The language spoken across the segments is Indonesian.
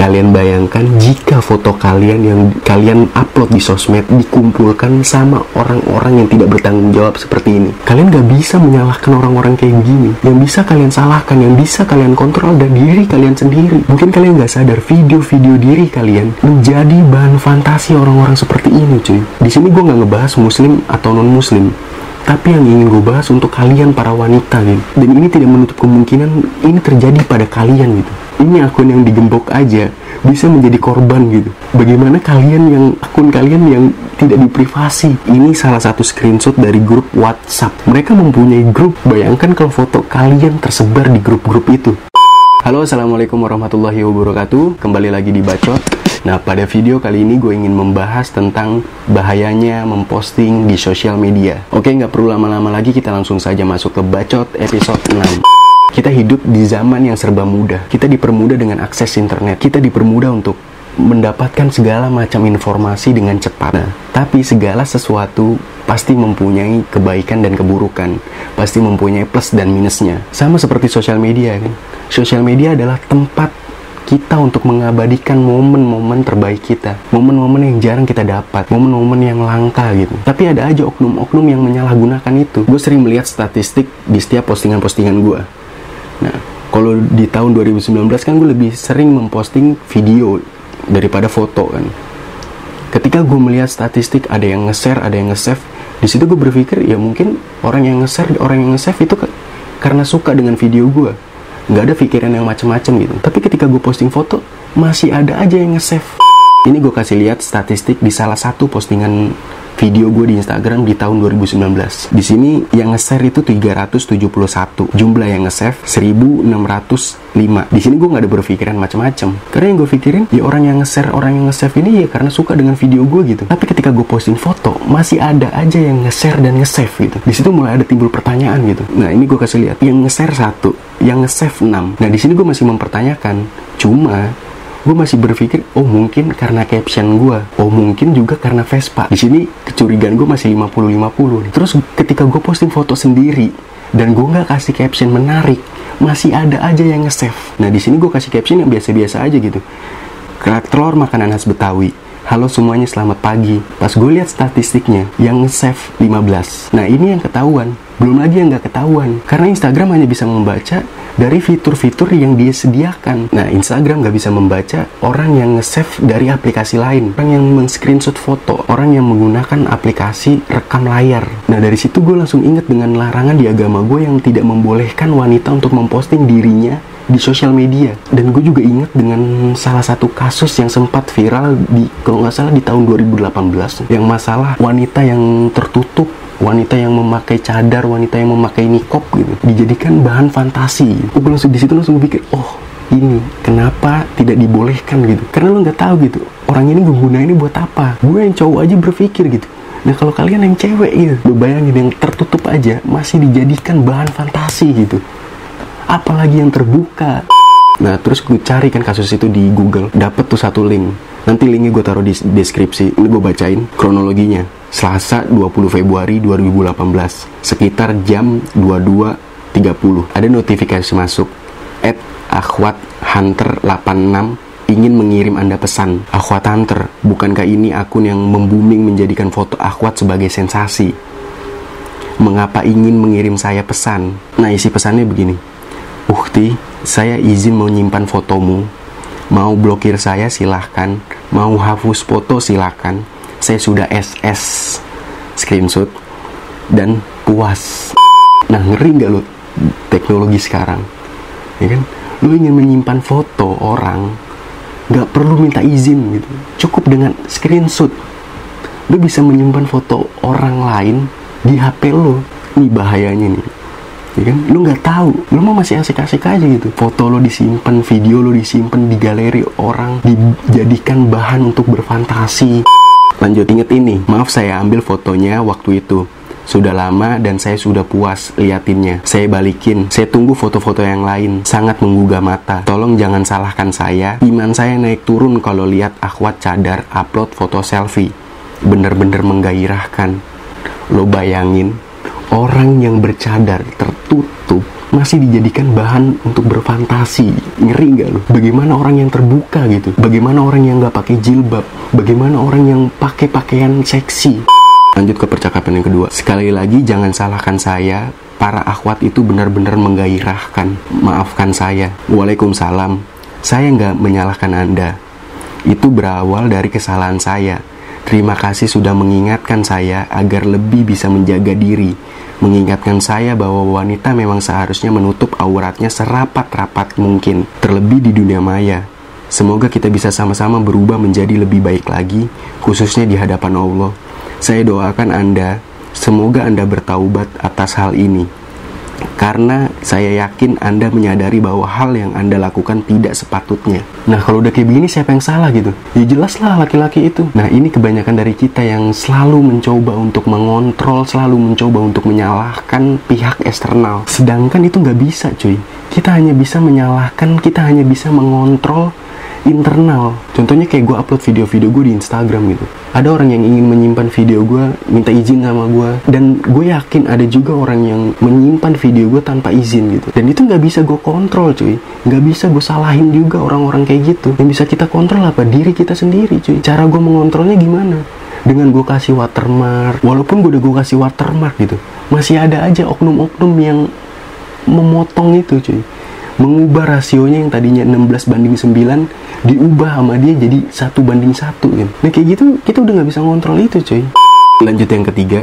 Kalian bayangkan jika foto kalian yang kalian upload di sosmed dikumpulkan sama orang-orang yang tidak bertanggung jawab seperti ini. Kalian gak bisa menyalahkan orang-orang kayak gini. Yang bisa kalian salahkan, yang bisa kalian kontrol adalah diri kalian sendiri. Mungkin kalian gak sadar video-video diri kalian menjadi bahan fantasi orang-orang seperti ini cuy. Di sini gue gak ngebahas muslim atau non-muslim tapi yang ingin gue bahas untuk kalian para wanita gitu dan ini tidak menutup kemungkinan ini terjadi pada kalian gitu ini akun yang digembok aja bisa menjadi korban gitu. Bagaimana kalian yang akun kalian yang tidak diprivasi? Ini salah satu screenshot dari grup WhatsApp. Mereka mempunyai grup. Bayangkan kalau foto kalian tersebar di grup-grup itu. Halo assalamualaikum warahmatullahi wabarakatuh. Kembali lagi di Bacot. Nah pada video kali ini gue ingin membahas tentang Bahayanya memposting di sosial media. Oke nggak perlu lama-lama lagi kita langsung saja masuk ke Bacot episode 6 Kita hidup di zaman yang serba mudah Kita dipermudah dengan akses internet Kita dipermudah untuk mendapatkan segala macam informasi dengan cepat. Nah, tapi segala sesuatu pasti mempunyai kebaikan dan keburukan, pasti mempunyai plus dan minusnya. Sama seperti sosial media kan. Sosial media adalah tempat kita untuk mengabadikan momen-momen terbaik kita, momen-momen yang jarang kita dapat, momen-momen yang langka gitu. Tapi ada aja oknum-oknum yang menyalahgunakan itu. Gue sering melihat statistik di setiap postingan-postingan gue. Nah, kalau di tahun 2019 kan gue lebih sering memposting video daripada foto kan. Ketika gue melihat statistik ada yang nge-share ada yang nge-save di situ gue berpikir ya mungkin orang yang nge-share orang yang nge-save itu karena suka dengan video gue nggak ada pikiran yang macem-macem gitu. Tapi ketika gue posting foto masih ada aja yang nge-save. Ini gue kasih lihat statistik di salah satu postingan video gue di Instagram di tahun 2019. Di sini yang nge-share itu 371, jumlah yang nge-save 1605. Di sini gue nggak ada berpikiran macam-macam. Karena yang gue pikirin ya orang yang nge-share, orang yang nge-save ini ya karena suka dengan video gue gitu. Tapi ketika gue posting foto, masih ada aja yang nge-share dan nge-save gitu. Di situ mulai ada timbul pertanyaan gitu. Nah, ini gue kasih lihat. Yang nge-share satu, yang nge-save 6. Nah, di sini gue masih mempertanyakan. Cuma gue masih berpikir oh mungkin karena caption gue oh mungkin juga karena Vespa. Di sini kecurigaan gue masih 50-50 terus ketika gue posting foto sendiri dan gue nggak kasih caption menarik masih ada aja yang nge-save. Nah di sini gue kasih caption yang biasa-biasa aja gitu. Kerak telur makanan khas Betawi. Halo semuanya selamat pagi. Pas gue lihat statistiknya Yang nge-save 15 Nah ini yang ketahuan. Belum lagi yang nggak ketahuan. Karena Instagram hanya bisa membaca dari fitur-fitur yang dia sediakan. Nah, Instagram nggak bisa membaca orang yang nge-save dari aplikasi lain, orang yang men-screenshot foto, orang yang menggunakan aplikasi rekam layar. Nah, dari situ gue langsung inget dengan larangan di agama gue yang tidak membolehkan wanita untuk memposting dirinya di sosial media dan gue juga ingat dengan salah satu kasus yang sempat viral di kalau nggak salah di tahun 2018 yang masalah wanita yang tertutup wanita yang memakai cadar, wanita yang memakai nikop gitu, dijadikan bahan fantasi. Gue langsung di situ langsung pikir, oh ini kenapa tidak dibolehkan gitu? Karena lo nggak tahu gitu, orang ini gue ini buat apa? Gue yang cowok aja berpikir gitu. Nah kalau kalian yang cewek gitu, lo bayangin yang tertutup aja masih dijadikan bahan fantasi gitu. Apalagi yang terbuka. Nah terus gue cari kan kasus itu di Google, dapet tuh satu link. Nanti linknya gue taruh di deskripsi. Ini gue bacain kronologinya. Selasa 20 Februari 2018 sekitar jam 22.30 ada notifikasi masuk at akhwat hunter 86 ingin mengirim Anda pesan. Akhwat Hunter, bukankah ini akun yang membuming menjadikan foto akhwat sebagai sensasi? Mengapa ingin mengirim saya pesan? Nah, isi pesannya begini. Ukti, saya izin menyimpan fotomu. Mau blokir saya silahkan, mau hapus foto silahkan. Saya sudah SS screenshot dan puas. Nah ngeri nggak lo teknologi sekarang? Ya kan? Lo ingin menyimpan foto orang nggak perlu minta izin gitu. Cukup dengan screenshot. Lo bisa menyimpan foto orang lain di HP lo ini bahayanya nih ya kan lu nggak tahu lu mau masih asik-asik aja gitu foto lo disimpan video lo disimpan di galeri orang dijadikan bahan untuk berfantasi Lanjut inget ini, maaf saya ambil fotonya waktu itu. Sudah lama dan saya sudah puas liatinnya. Saya balikin, saya tunggu foto-foto yang lain. Sangat menggugah mata. Tolong jangan salahkan saya. Iman saya naik turun kalau lihat akhwat cadar upload foto selfie. Bener-bener menggairahkan. Lo bayangin, orang yang bercadar tertutup masih dijadikan bahan untuk berfantasi. Ngeri nggak lu? Bagaimana orang yang terbuka gitu? Bagaimana orang yang nggak pakai jilbab? Bagaimana orang yang pakai pakaian seksi? Lanjut ke percakapan yang kedua. Sekali lagi jangan salahkan saya. Para akhwat itu benar-benar menggairahkan. Maafkan saya. Waalaikumsalam. Saya nggak menyalahkan Anda. Itu berawal dari kesalahan saya. Terima kasih sudah mengingatkan saya agar lebih bisa menjaga diri mengingatkan saya bahwa wanita memang seharusnya menutup auratnya serapat-rapat mungkin, terlebih di dunia maya. Semoga kita bisa sama-sama berubah menjadi lebih baik lagi, khususnya di hadapan Allah. Saya doakan Anda, semoga Anda bertaubat atas hal ini karena saya yakin Anda menyadari bahwa hal yang Anda lakukan tidak sepatutnya. Nah, kalau udah kayak begini siapa yang salah gitu? Ya jelaslah laki-laki itu. Nah, ini kebanyakan dari kita yang selalu mencoba untuk mengontrol, selalu mencoba untuk menyalahkan pihak eksternal. Sedangkan itu nggak bisa, cuy. Kita hanya bisa menyalahkan, kita hanya bisa mengontrol internal. Contohnya kayak gue upload video-video gue di Instagram gitu. Ada orang yang ingin menyimpan video gue minta izin sama gue dan gue yakin ada juga orang yang menyimpan video gue tanpa izin gitu. Dan itu nggak bisa gue kontrol cuy. Nggak bisa gue salahin juga orang-orang kayak gitu. Yang bisa kita kontrol apa? Diri kita sendiri cuy. Cara gue mengontrolnya gimana? Dengan gue kasih watermark. Walaupun gue udah gue kasih watermark gitu masih ada aja oknum-oknum yang memotong itu cuy mengubah rasionya yang tadinya 16 banding 9 diubah sama dia jadi satu banding satu gitu. Nah kayak gitu kita udah nggak bisa ngontrol itu cuy. Lanjut yang ketiga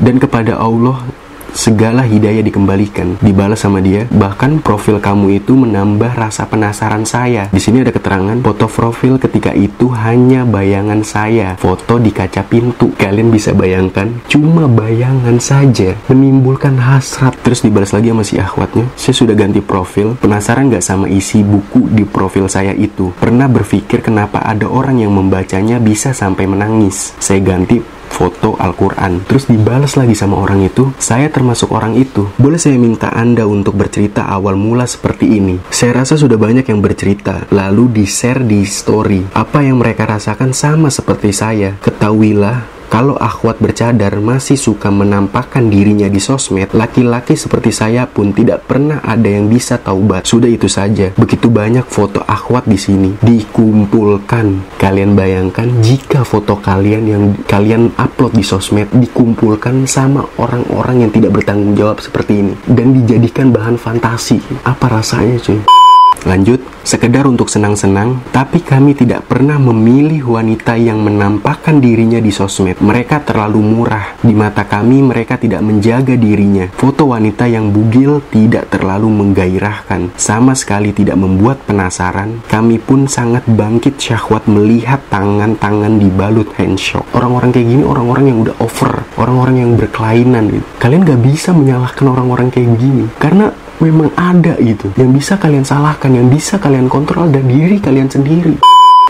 dan kepada Allah segala hidayah dikembalikan, dibalas sama dia. Bahkan profil kamu itu menambah rasa penasaran saya. Di sini ada keterangan foto profil ketika itu hanya bayangan saya, foto di kaca pintu. Kalian bisa bayangkan, cuma bayangan saja menimbulkan hasrat. Terus dibalas lagi sama si akhwatnya. Saya sudah ganti profil, penasaran nggak sama isi buku di profil saya itu? Pernah berpikir kenapa ada orang yang membacanya bisa sampai menangis? Saya ganti foto Al-Quran terus dibalas lagi sama orang itu saya termasuk orang itu. Boleh saya minta anda untuk bercerita awal mula seperti ini? Saya rasa sudah banyak yang bercerita lalu di share di story. Apa yang mereka rasakan sama seperti saya? Ketahuilah kalau akhwat bercadar masih suka menampakkan dirinya di sosmed, laki-laki seperti saya pun tidak pernah ada yang bisa taubat. Sudah itu saja. Begitu banyak foto akhwat di sini dikumpulkan. Kalian bayangkan jika foto kalian yang kalian upload di sosmed dikumpulkan sama orang-orang yang tidak bertanggung jawab seperti ini dan dijadikan bahan fantasi. Apa rasanya, cuy? Lanjut, sekedar untuk senang-senang, tapi kami tidak pernah memilih wanita yang menampakkan dirinya di sosmed. Mereka terlalu murah. Di mata kami, mereka tidak menjaga dirinya. Foto wanita yang bugil tidak terlalu menggairahkan. Sama sekali tidak membuat penasaran. Kami pun sangat bangkit syahwat melihat tangan-tangan dibalut handshake. Orang-orang kayak gini, orang-orang yang udah over. Orang-orang yang berkelainan gitu. Kalian gak bisa menyalahkan orang-orang kayak gini. Karena memang ada gitu yang bisa kalian salahkan yang bisa kalian kontrol dan diri kalian sendiri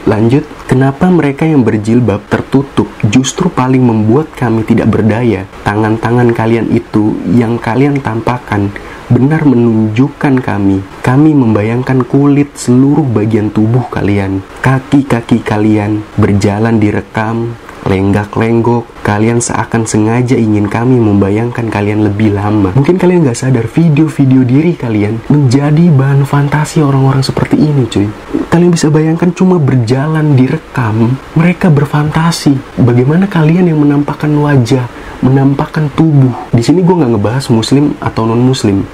Lanjut, kenapa mereka yang berjilbab tertutup justru paling membuat kami tidak berdaya? Tangan-tangan kalian itu yang kalian tampakkan benar menunjukkan kami. Kami membayangkan kulit seluruh bagian tubuh kalian, kaki-kaki kalian berjalan direkam, lenggak-lenggok, kalian seakan sengaja ingin kami membayangkan kalian lebih lama. Mungkin kalian gak sadar video-video diri kalian menjadi bahan fantasi orang-orang seperti ini cuy. Kalian bisa bayangkan cuma berjalan direkam, mereka berfantasi. Bagaimana kalian yang menampakkan wajah, menampakkan tubuh. Di sini gue nggak ngebahas muslim atau non muslim.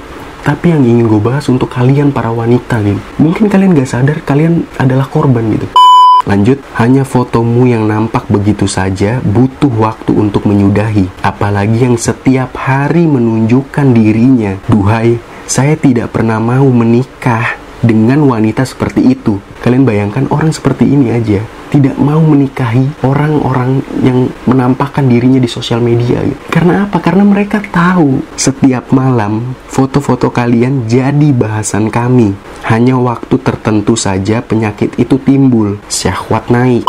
Tapi yang ingin gue bahas untuk kalian para wanita nih. Mungkin kalian gak sadar kalian adalah korban gitu. Lanjut, hanya fotomu yang nampak begitu saja butuh waktu untuk menyudahi. Apalagi yang setiap hari menunjukkan dirinya. Duhai, saya tidak pernah mau menikah dengan wanita seperti itu. Kalian bayangkan orang seperti ini aja tidak mau menikahi orang-orang yang menampakkan dirinya di sosial media gitu. Karena apa? Karena mereka tahu setiap malam foto-foto kalian jadi bahasan kami. Hanya waktu tertentu saja penyakit itu timbul, syahwat naik.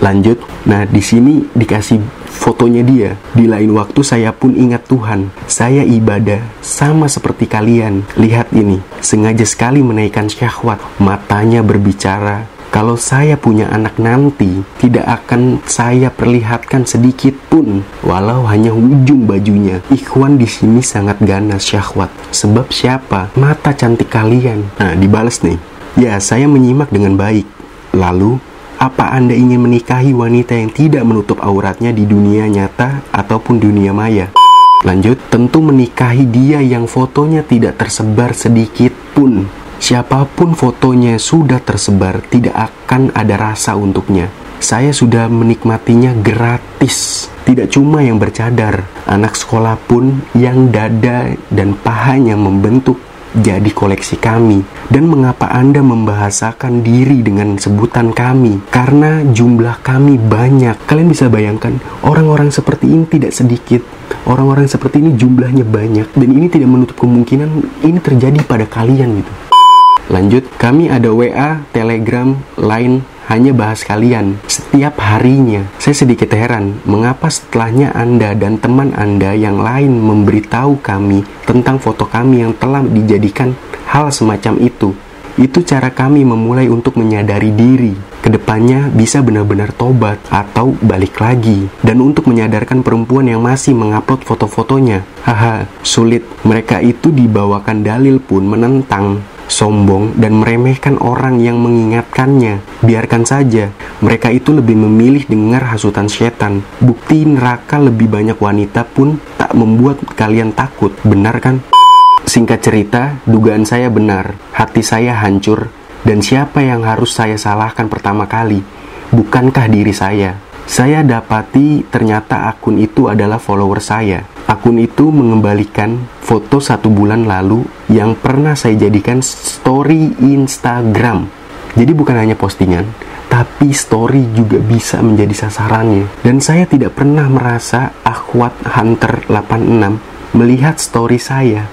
Lanjut, nah di sini dikasih fotonya dia. Di lain waktu saya pun ingat Tuhan. Saya ibadah sama seperti kalian. Lihat ini, sengaja sekali menaikkan syahwat. Matanya berbicara, Kalau saya punya anak nanti, tidak akan saya perlihatkan sedikit pun, walau hanya ujung bajunya. Ikhwan di sini sangat ganas syahwat. Sebab siapa? Mata cantik kalian. Nah, dibalas nih. Ya, saya menyimak dengan baik. Lalu, apa Anda ingin menikahi wanita yang tidak menutup auratnya di dunia nyata ataupun dunia maya? Lanjut, tentu menikahi dia yang fotonya tidak tersebar sedikit pun. Siapa pun fotonya sudah tersebar, tidak akan ada rasa untuknya. Saya sudah menikmatinya gratis. Tidak cuma yang bercadar, anak sekolah pun yang dada dan pahanya membentuk jadi koleksi kami. Dan mengapa Anda membahasakan diri dengan sebutan kami? Karena jumlah kami banyak. Kalian bisa bayangkan, orang-orang seperti ini tidak sedikit. Orang-orang seperti ini jumlahnya banyak. Dan ini tidak menutup kemungkinan ini terjadi pada kalian gitu. Lanjut, kami ada WA, Telegram, Line, hanya bahas kalian setiap harinya. Saya sedikit heran, mengapa setelahnya Anda dan teman Anda yang lain memberitahu kami tentang foto kami yang telah dijadikan hal semacam itu. Itu cara kami memulai untuk menyadari diri. Ke depannya bisa benar-benar tobat atau balik lagi. Dan untuk menyadarkan perempuan yang masih mengupload foto-fotonya. Haha, sulit. Mereka itu dibawakan dalil pun menentang sombong, dan meremehkan orang yang mengingatkannya. Biarkan saja, mereka itu lebih memilih dengar hasutan setan. Bukti neraka lebih banyak wanita pun tak membuat kalian takut, benar kan? Singkat cerita, dugaan saya benar, hati saya hancur, dan siapa yang harus saya salahkan pertama kali? Bukankah diri saya? Saya dapati ternyata akun itu adalah follower saya. Akun itu mengembalikan foto satu bulan lalu yang pernah saya jadikan story Instagram. Jadi bukan hanya postingan, tapi story juga bisa menjadi sasarannya. Dan saya tidak pernah merasa Akhwat Hunter 86 melihat story saya.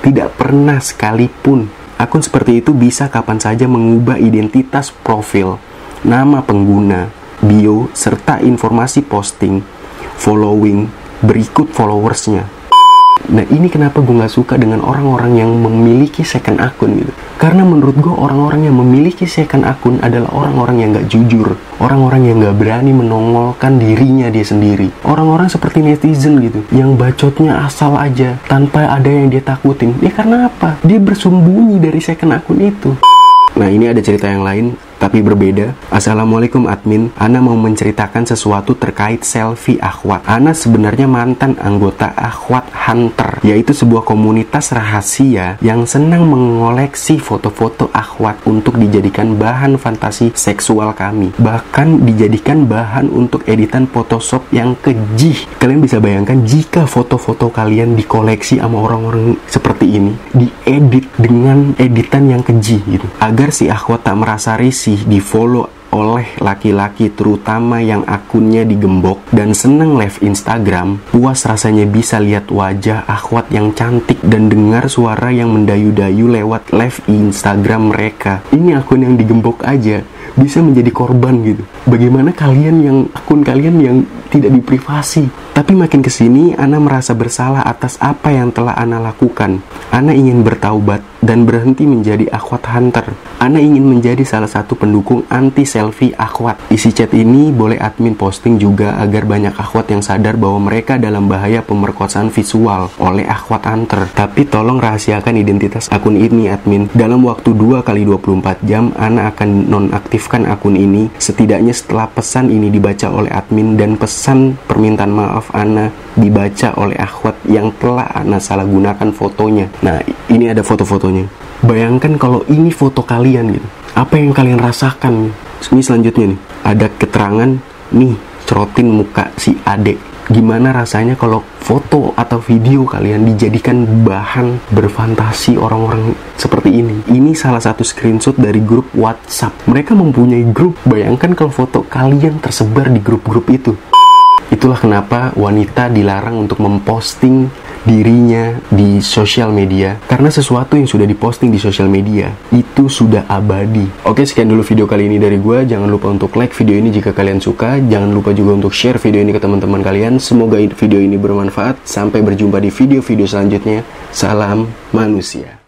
Tidak pernah sekalipun. Akun seperti itu bisa kapan saja mengubah identitas profil, nama pengguna, bio, serta informasi posting, following, berikut followersnya. Nah ini kenapa gue gak suka dengan orang-orang yang memiliki second akun gitu. Karena menurut gue orang-orang yang memiliki second akun adalah orang-orang yang gak jujur. Orang-orang yang gak berani menongolkan dirinya dia sendiri. Orang-orang seperti netizen gitu. Yang bacotnya asal aja tanpa ada yang dia takutin. Ya karena apa? Dia bersembunyi dari second akun itu. Nah ini ada cerita yang lain tapi berbeda. Assalamualaikum admin, Ana mau menceritakan sesuatu terkait selfie akhwat. Ana sebenarnya mantan anggota akhwat hunter, yaitu sebuah komunitas rahasia yang senang mengoleksi foto-foto akhwat untuk dijadikan bahan fantasi seksual kami. Bahkan dijadikan bahan untuk editan Photoshop yang keji. Kalian bisa bayangkan jika foto-foto kalian dikoleksi sama orang-orang seperti ini, diedit dengan editan yang keji gitu. Agar si akhwat tak merasa risih masih di follow oleh laki-laki terutama yang akunnya digembok dan seneng live Instagram, puas rasanya bisa lihat wajah akhwat yang cantik dan dengar suara yang mendayu-dayu lewat live Instagram mereka. Ini akun yang digembok aja bisa menjadi korban gitu. Bagaimana kalian yang akun kalian yang tidak diprivasi? Tapi makin ke sini, Ana merasa bersalah atas apa yang telah Ana lakukan. Ana ingin bertaubat dan berhenti menjadi akhwat hunter. Ana ingin menjadi salah satu pendukung anti selfie akhwat. Isi chat ini boleh admin posting juga agar banyak akhwat yang sadar bahwa mereka dalam bahaya pemerkosaan visual oleh akhwat hunter. Tapi tolong rahasiakan identitas akun ini admin. Dalam waktu 2 kali 24 jam, Ana akan nonaktifkan akun ini setidaknya setelah pesan ini dibaca oleh admin dan pesan permintaan maaf maaf Ana dibaca oleh akhwat yang telah Ana salah gunakan fotonya. Nah, ini ada foto-fotonya. Bayangkan kalau ini foto kalian gitu. Apa yang kalian rasakan? Ini selanjutnya nih, ada keterangan nih, cerotin muka si adek. Gimana rasanya kalau foto atau video kalian dijadikan bahan berfantasi orang-orang seperti ini. Ini salah satu screenshot dari grup WhatsApp. Mereka mempunyai grup. Bayangkan kalau foto kalian tersebar di grup-grup itu. Itulah kenapa wanita dilarang untuk memposting dirinya di sosial media karena sesuatu yang sudah diposting di sosial media itu sudah abadi. Oke, sekian dulu video kali ini dari gue. Jangan lupa untuk like video ini jika kalian suka. Jangan lupa juga untuk share video ini ke teman-teman kalian. Semoga video ini bermanfaat. Sampai berjumpa di video-video selanjutnya. Salam manusia.